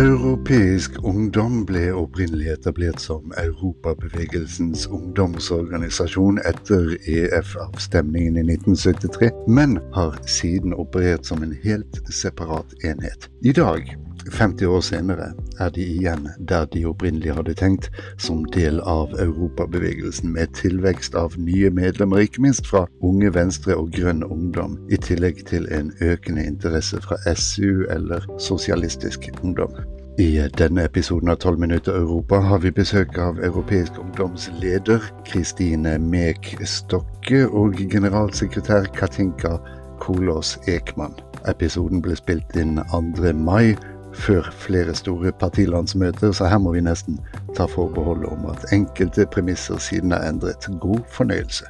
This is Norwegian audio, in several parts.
Europeisk ungdom ble opprinnelig etablert som Europabevegelsens ungdomsorganisasjon etter EF-avstemningen i 1973, men har siden operert som en helt separat enhet. I dag 50 år senere er de igjen der de opprinnelig hadde tenkt, som del av europabevegelsen, med tilvekst av nye medlemmer, ikke minst fra Unge Venstre og Grønn Ungdom, i tillegg til en økende interesse fra SU eller Sosialistisk Ungdom. I denne episoden av 12 minutter Europa har vi besøk av Europeisk ungdomsleder Kristine Mek Stokke og generalsekretær Katinka Kolås Ekman. Episoden ble spilt inn 2. mai, før flere store partilandsmøter, så her må vi nesten ta forbehold om at enkelte premisser siden er endret. God fornøyelse.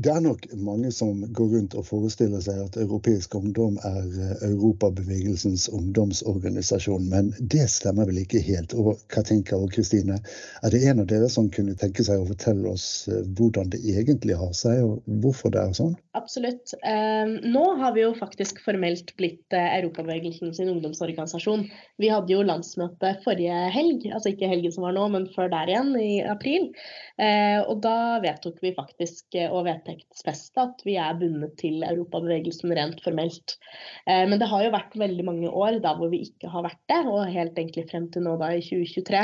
Det er nok mange som går rundt og forestiller seg at Europeisk ungdom er eh, Europabevegelsens ungdomsorganisasjon, men det stemmer vel ikke helt. Og Katinka og Kristine, er det en av dere som kunne tenke seg å fortelle oss eh, hvordan det egentlig har seg, og hvorfor det er sånn? Absolutt. Eh, nå har vi jo faktisk formelt blitt eh, Europabevegelsens ungdomsorganisasjon. Vi hadde jo landsmøte forrige helg, altså ikke helgen som var nå, men før der igjen, i april. Eh, og da vedtok vi faktisk å vedta vedtektsfeste at vi er bundet til europabevegelsen rent formelt. Eh, men det har jo vært veldig mange år da hvor vi ikke har vært det, og helt egentlig frem til nå da i 2023.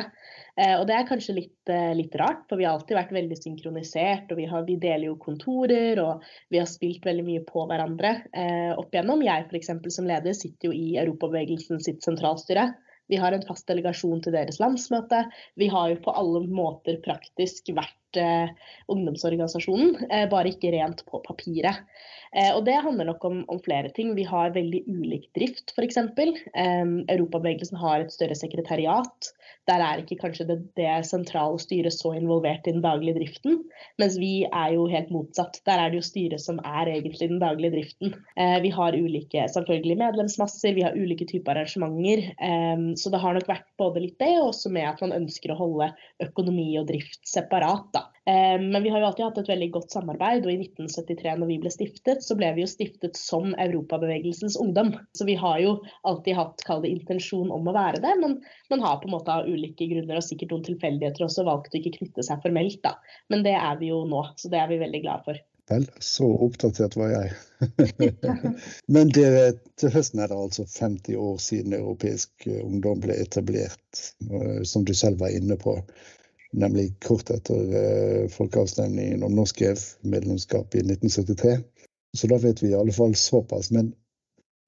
Eh, og det er kanskje litt, eh, litt rart, for vi har alltid vært veldig synkronisert. Og vi, har, vi, deler jo kontorer, og vi har spilt veldig mye på hverandre opp igjennom. Jeg f.eks. som leder sitter jo i Europabevegelsen sitt sentralstyre. Vi har en fast delegasjon til deres landsmøte. Vi har jo på alle måter praktisk vært ungdomsorganisasjonen, eh, bare ikke rent på papiret. Eh, og det handler nok om, om, flere ting. Vi har veldig ulik drift, f.eks. Eh, Europabevegelsen har et større sekretariat. Der er ikke kanskje det, det, sentrale styret så involvert i den daglige driften. Mens vi er jo helt motsatt. Der er det jo styret som er egentlig den daglige driften. Eh, vi har ulike selvfølgelig medlemsmasser, vi har ulike typer arrangementer. Eh, så det har nok vært både litt det, og også med at man ønsker å holde økonomi og drift separat. da. Eh, men vi har jo alltid hatt et veldig godt samarbeid, og i 1973 når vi ble stiftet, så ble vi jo stiftet som Europabevegelsens ungdom. Så vi har jo alltid hatt, kall det intensjon om å være det, men man har på en måte av ulike grunner og sikkert noen tilfeldigheter også valgt å ikke knytte seg formelt, da. Men det er vi jo nå, så det er vi veldig glad for. Vel, så oppdatert var jeg. Men dere, til høsten er det altså 50 år siden Europeisk ungdom ble etablert, eh, som du selv var inne på nemlig kort etter eh, folkeavstemningen om norsk EF-medlemskap i 1973. Så da vet vi i alle fall såpass. Men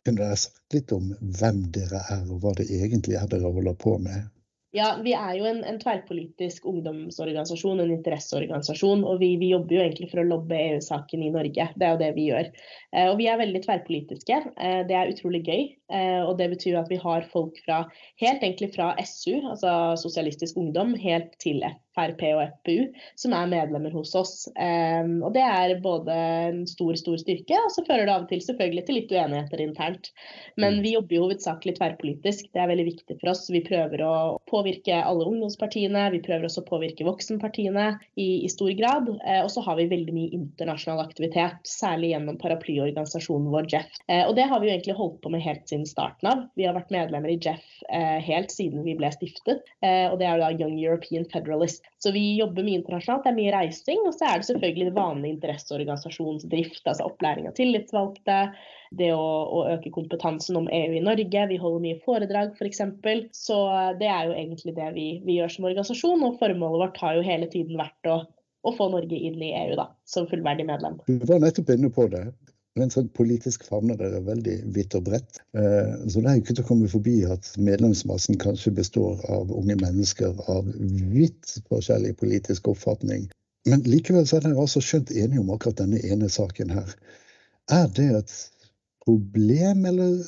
kunne dere sagt litt om hvem dere er, og hva det egentlig er dere holder på med? Ja, Vi er jo en, en tverrpolitisk ungdomsorganisasjon, en interesseorganisasjon. Og vi, vi, jobber jo egentlig for å lobbe EU-saken i Norge. Det er jo det vi gjør. Eh, og vi er veldig tverrpolitiske. Eh, det er utrolig gøy. Eh, og det betyr at vi har folk fra helt egentlig fra SU, altså Sosialistisk Ungdom, helt til Frp og FPU, som er medlemmer hos oss. Um, og det er både en stor, stor styrke, og så fører det av og til selvfølgelig til litt uenigheter internt. Men mm. vi jobber jo hovedsakelig tverrpolitisk, det er veldig viktig for oss. Vi prøver å påvirke alle ungdomspartiene, vi prøver også å påvirke voksenpartiene i, i stor grad. Uh, og så har vi veldig mye internasjonal aktivitet, særlig gjennom paraplyorganisasjonen vår Jeff. Uh, og det har vi jo egentlig holdt på med helt siden starten av. Vi har vært medlemmer i Jeff uh, helt siden vi ble stiftet, og det er jo da Young European Federalist. Så vi jobber mye internasjonalt, det er mye reising. Og så er det selvfølgelig vanlig interesseorganisasjonsdrift, altså opplæring av tillitsvalgte, det å, å, øke kompetansen om EU i Norge. Vi holder mye foredrag f.eks. For så det er jo egentlig det vi, vi, gjør som organisasjon. Og formålet vårt har jo hele tiden vært å, å få Norge inn i EU da, som fullverdig medlem. Du var nettopp inne på det. Rent sånn politisk favne der er veldig vidt og bredt. Eh, så det er jo ikke til å komme forbi at medlemsmassen kanskje består av unge mennesker av vidt forskjellig politisk oppfatning. Men likevel så er dere altså skjønt enige om akkurat denne ene saken her. Er det et problem, eller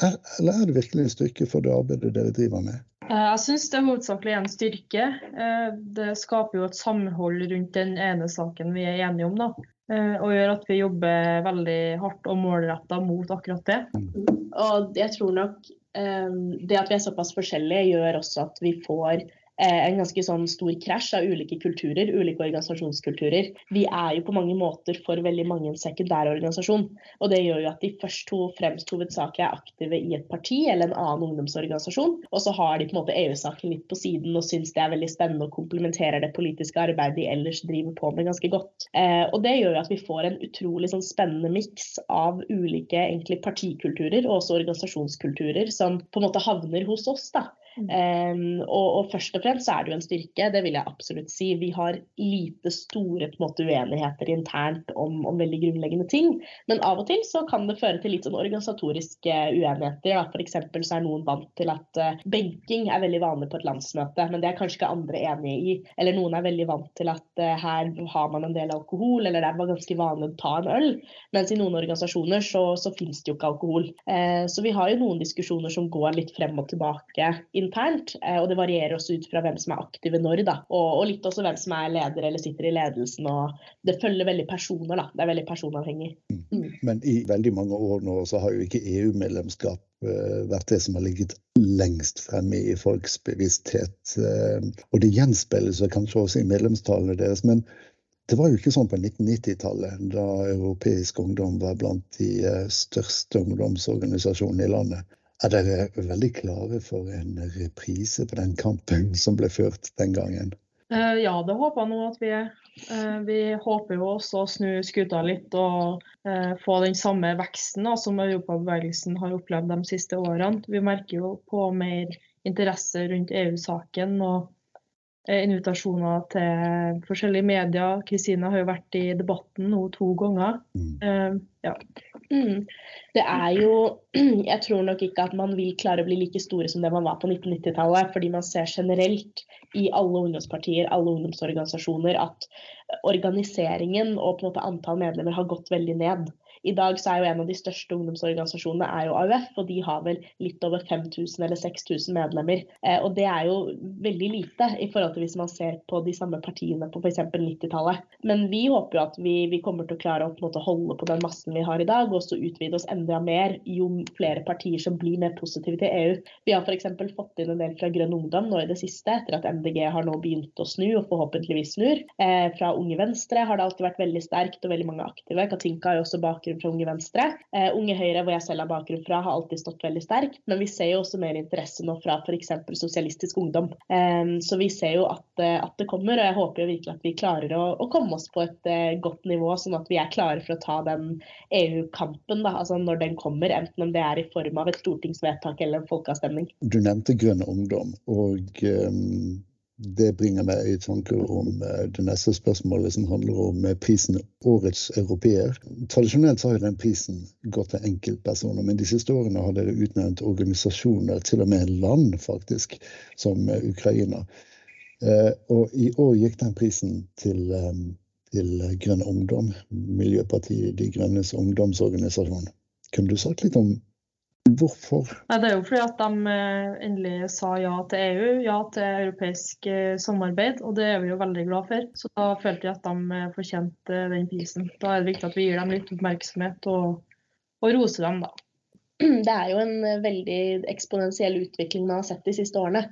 er, eller er det virkelig en styrke for det arbeidet dere driver med? Eh, jeg syns det er hovedsakelig er en styrke. Eh, det skaper jo et samhold rundt den ene saken vi er enige om. da. Eh, og gjør at vi jobber veldig hardt og målretta mot akkurat det. Og jeg tror nok um, det at vi er såpass forskjellige, gjør også at vi får en ganske sånn stor krasj av ulike kulturer, ulike organisasjonskulturer. Vi er jo på mange måter for veldig mange en sekundærorganisasjon. Og det gjør jo at de først to fremst hovedsakelig er aktive i et parti eller en annen ungdomsorganisasjon. Og så har de på en måte EU-saken litt på siden og syns det er veldig spennende og komplementerer det politiske arbeidet de ellers driver på med ganske godt. Eh, og det gjør jo at vi får en utrolig sånn spennende miks av ulike egentlig partikulturer og også organisasjonskulturer som på en måte havner hos oss. da. Um, og, og, først og fremst så er det jo en styrke, det vil jeg absolutt si. Vi har lite store måte, uenigheter internt om, om, veldig grunnleggende ting. Men av og til så kan det føre til litt sånn organisatoriske uenigheter. F.eks. så er noen vant til at uh, benking er veldig vanlig på et landsmøte, men det er kanskje ikke andre enige i. Eller noen er veldig vant til at uh, her har man en del alkohol, eller det er ganske vanlig å ta en øl. Mens i noen organisasjoner så, så finnes det jo ikke alkohol. Uh, så vi har jo noen diskusjoner som går litt frem og tilbake. i internt. Eh, og det varierer også ut fra hvem som er aktive når, da. Og, og, litt også hvem som er leder eller sitter i ledelsen. Og det følger veldig personer, da. Det er veldig personavhengig. Mm. mm. Men i veldig mange år nå så har jo ikke EU-medlemskap eh, vært det som har ligget lengst fremme i folks bevissthet. Eh, og det gjenspeiles kanskje også i medlemstallene deres. men det var jo ikke sånn på 1990-tallet, da Europeisk Ungdom var blant de største ungdomsorganisasjonene i landet. Er dere veldig klare for en reprise på den kampen som ble ført den gangen? Uh, ja, det håper jeg nå at vi er. Uh, vi håper jo også å snu skuta litt og uh, få den samme veksten da, som europabevegelsen har opplevd de siste årene. Vi merker jo på mer interesse rundt EU-saken og invitasjoner til forskjellige medier. Kristina har jo vært i debatten nå to ganger. Mm. ja. Mm. Det er jo Jeg tror nok ikke at man vil klare å bli like store som det man var på 1990-tallet. Fordi man ser generelt i alle ungdomspartier, alle ungdomsorganisasjoner, at organiseringen og på en måte antall medlemmer har gått veldig ned. I dag så er jo en av de største ungdomsorganisasjonene er jo AUF, og de har vel litt over 5000 eller 6000 medlemmer. Eh, og det er jo veldig lite i forhold til hvis man ser på de samme partiene på f.eks. 90-tallet. Men vi håper jo at vi, vi, kommer til å klare å på måte, holde på den massen vi har i dag, og så utvide oss enda mer jo flere partier som blir mer positive til EU. Vi har f.eks. fått inn en del fra Grønn Ungdom nå i det siste, etter at MDG har nå begynt å snu, og forhåpentligvis snur. Eh, fra Unge Venstre har det alltid vært veldig sterkt og veldig mange aktive. Katinka er jo også bakgrunn bakgrunn fra Unge Venstre. Eh, Unge Høyre, hvor jeg selv har bakgrunn fra, har alltid stått veldig sterkt. Men vi ser jo også mer interesse nå fra f.eks. Sosialistisk Ungdom. Eh, så vi ser jo at, uh, at, det kommer, og jeg håper jo virkelig at vi klarer å, å komme oss på et eh, godt nivå, sånn at vi er klare for å ta den EU-kampen altså når den kommer, enten om det er i form av et stortingsvedtak eller en folkeavstemning. Du nevnte Grønn Ungdom. og um det bringer meg i tanke om eh, det neste spørsmålet, som handler om eh, prisen Årets europeer. Tradisjonelt har jo den prisen gått til enkeltpersoner, men de siste årene har dere utnevnt organisasjoner, til og med land faktisk, som eh, Ukraina. Og i år gikk den prisen til, til Grønn Ungdom, Miljøpartiet De Grønnes ungdomsorganisasjon. Kunne du sagt litt om Hvorfor? Nei, det er jo fordi at de eh, endelig sa ja til EU, ja til europeisk eh, samarbeid. Og det er vi jo veldig glad for. Så da følte jeg at de eh, fortjente den prisen. Da er det viktig at vi gir dem litt oppmerksomhet og, og roser dem, da. Det er jo en veldig eksponentiell utvikling man har sett de siste årene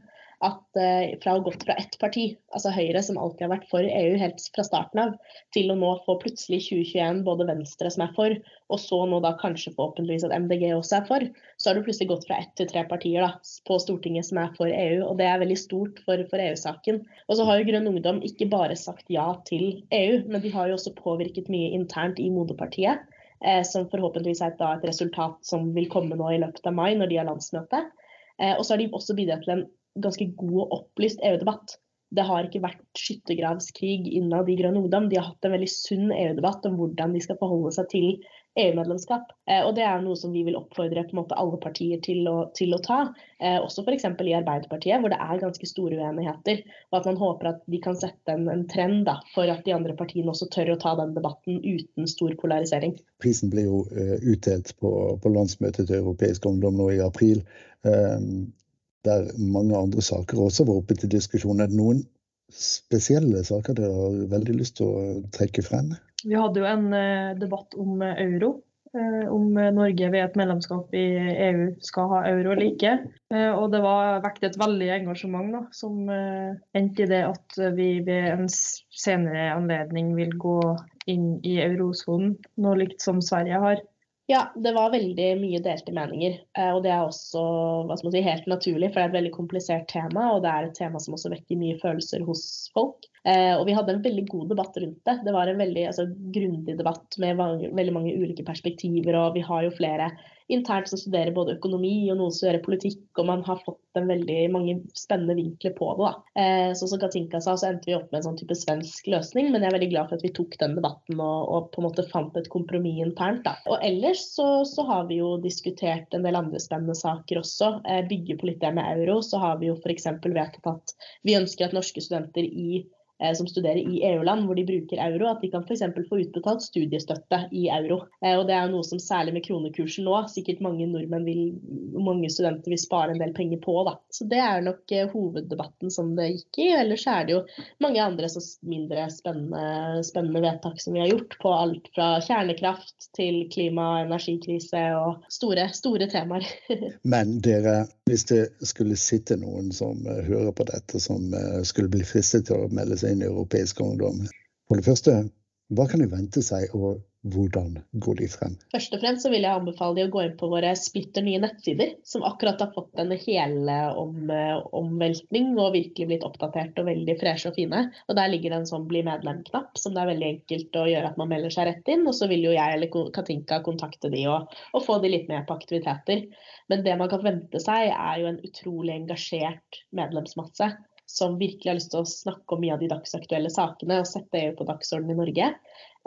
at eh, fra å gått fra ett parti, altså Høyre, som alltid har vært for EU helt fra starten av, til å nå få plutselig 2021 både Venstre som er for, og så nå da kanskje forhåpentligvis at MDG også er for, så har du plutselig gått fra ett til tre partier da, på Stortinget som er for EU. og Det er veldig stort for, for EU-saken. Og så har jo Grønn Ungdom ikke bare sagt ja til EU, men de har jo også påvirket mye internt i moderpartiet. Eh, som forhåpentligvis er et, da, et resultat som vil komme nå i løpet av mai, når de har landsmøte. Eh, og så har de også bidratt til en ganske god og opplyst EU-debatt. Det har ikke vært skyttergravskrig innad i Grønn Ungdom. De har hatt en veldig sunn EU-debatt om hvordan de skal forholde seg til EU-medlemskap. Eh, og Det er noe som vi vil oppfordre på en måte alle partier til å, til å ta. Eh, også f.eks. i Arbeiderpartiet, hvor det er ganske store uenigheter. Og at man håper at de kan sette en, en trend da, for at de andre partiene også tør å ta den debatten uten stor polarisering. Prisen ble jo uh, utdelt på, på landsmøtet til Europeisk Ungdom nå i april. Um, der mange andre saker også var oppe til diskusjon. Er det noen spesielle saker dere har veldig lyst til å trekke frem? Vi hadde jo en eh, debatt om eh, euro. eh, om Norge ved et medlemskap i EU skal ha euro eller ikke. Og det var vekket et veldig engasjement da, som endte i det at vi ved en senere anledning vil gå inn i eurosonen, noe likt som Sverige har. Ja, det var veldig mye delte meninger. Og det er også si, helt naturlig, for det er et veldig komplisert tema. Og det er et tema som også vekker mye følelser hos folk. Eh, og vi hadde en veldig god debatt rundt det. Det var en veldig altså, grundig debatt med veldig mange ulike perspektiver. Og vi har jo flere internt som studerer både økonomi og noen som gjør politikk. Og man har fått veldig mange spennende vinkler på det. Eh, så som Katinka sa, så endte vi opp med en sånn type svensk løsning. Men jeg er veldig glad for at vi tok den debatten og, og på en måte fant et kompromiss internt. da. Og ellers så, så, har vi jo diskutert en del andre spennende saker også. Eh, bygge på litt det med euro, så har vi jo f.eks. vedtatt at vi ønsker at norske studenter i som studerer i EU-land hvor de bruker euro, at de kan f.eks. få utbetalt studiestøtte i euro. Eh, og Det er noe som særlig med kronekursen nå, sikkert mange nordmenn vil, mange studenter vil spare en del penger på. Da. Så Det er nok eh, hoveddebatten som det gikk i. Ellers er det jo mange andre så mindre spennende, spennende vedtak som vi har gjort, på alt fra kjernekraft til klima- og energikrise og store, store temaer. Men dere, hvis det skulle sitte noen som hører på dette, som skulle bli fristet til å melde seg inn europeiske europeisk ungdom. For det første, hva kan de vente seg, og hvordan går de frem? Først og fremst vil jeg anbefale de å gå inn på våre splitter nye nettsider, som akkurat har fått en hele om, omveltning og virkelig blitt oppdatert og veldig freshe og fine. Og Der ligger det en sånn bli medlem-knapp, som det er veldig enkelt å gjøre at man melder seg rett inn. Og så vil jo jeg eller Katinka kontakte de og, og få de litt med på aktiviteter. Men det man kan vente seg, er jo en utrolig engasjert medlemsmasse som virkelig har lyst til å snakke om mye av de dagsaktuelle sakene og sette EU på dagsordenen i Norge.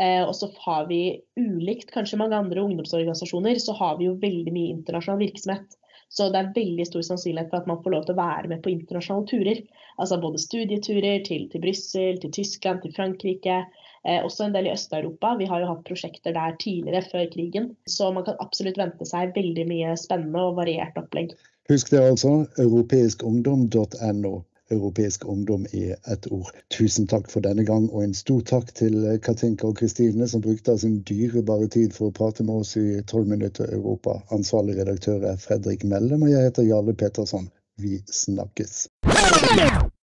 Eh, og så har vi, ulikt kanskje mange andre ungdomsorganisasjoner, så har vi jo veldig mye internasjonal virksomhet. Så det er veldig stor sannsynlighet for at man får lov til å være med på internasjonale turer. Altså både studieturer til, til Brussel, til Tyskland, til Frankrike. Eh, også en del i Øst-Europa. Vi har jo hatt prosjekter der tidligere, før krigen. Så man kan absolutt vente seg veldig mye spennende og variert opplegg. Husk det altså, europeiskungdom.no europeisk ungdom i ett ord. Tusen takk for denne gang, og en stor takk til Katinka og Kristine, som brukte av sin dyrebare tid for å prate med oss i 12 minutter Europa. Ansvarlig redaktør er Fredrik Mellem, og jeg heter Jarle Petersson. Vi snakkes.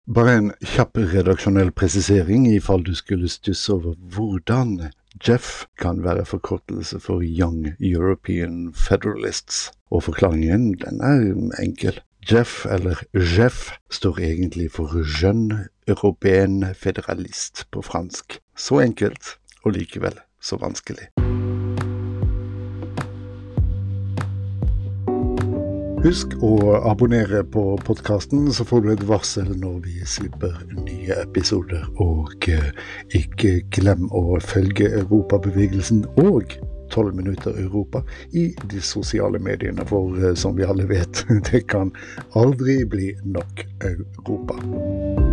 Bare en kjapp redaksjonell presisering i fall du skulle stusse over hvordan Jeff kan være forkortelse for Young European Federalists, og forklaringen den er enkel. Jeff, eller Jeff, står egentlig for Jeune Européen Federalist på fransk. Så enkelt, og likevel så vanskelig. Husk å abonnere på podkasten, så får du et varsel når vi slipper nye episoder. Og eh, ikke glem å følge Europabevegelsen og 12 minutter Europa i de sosiale mediene. For eh, som vi alle vet, det kan aldri bli nok Europa.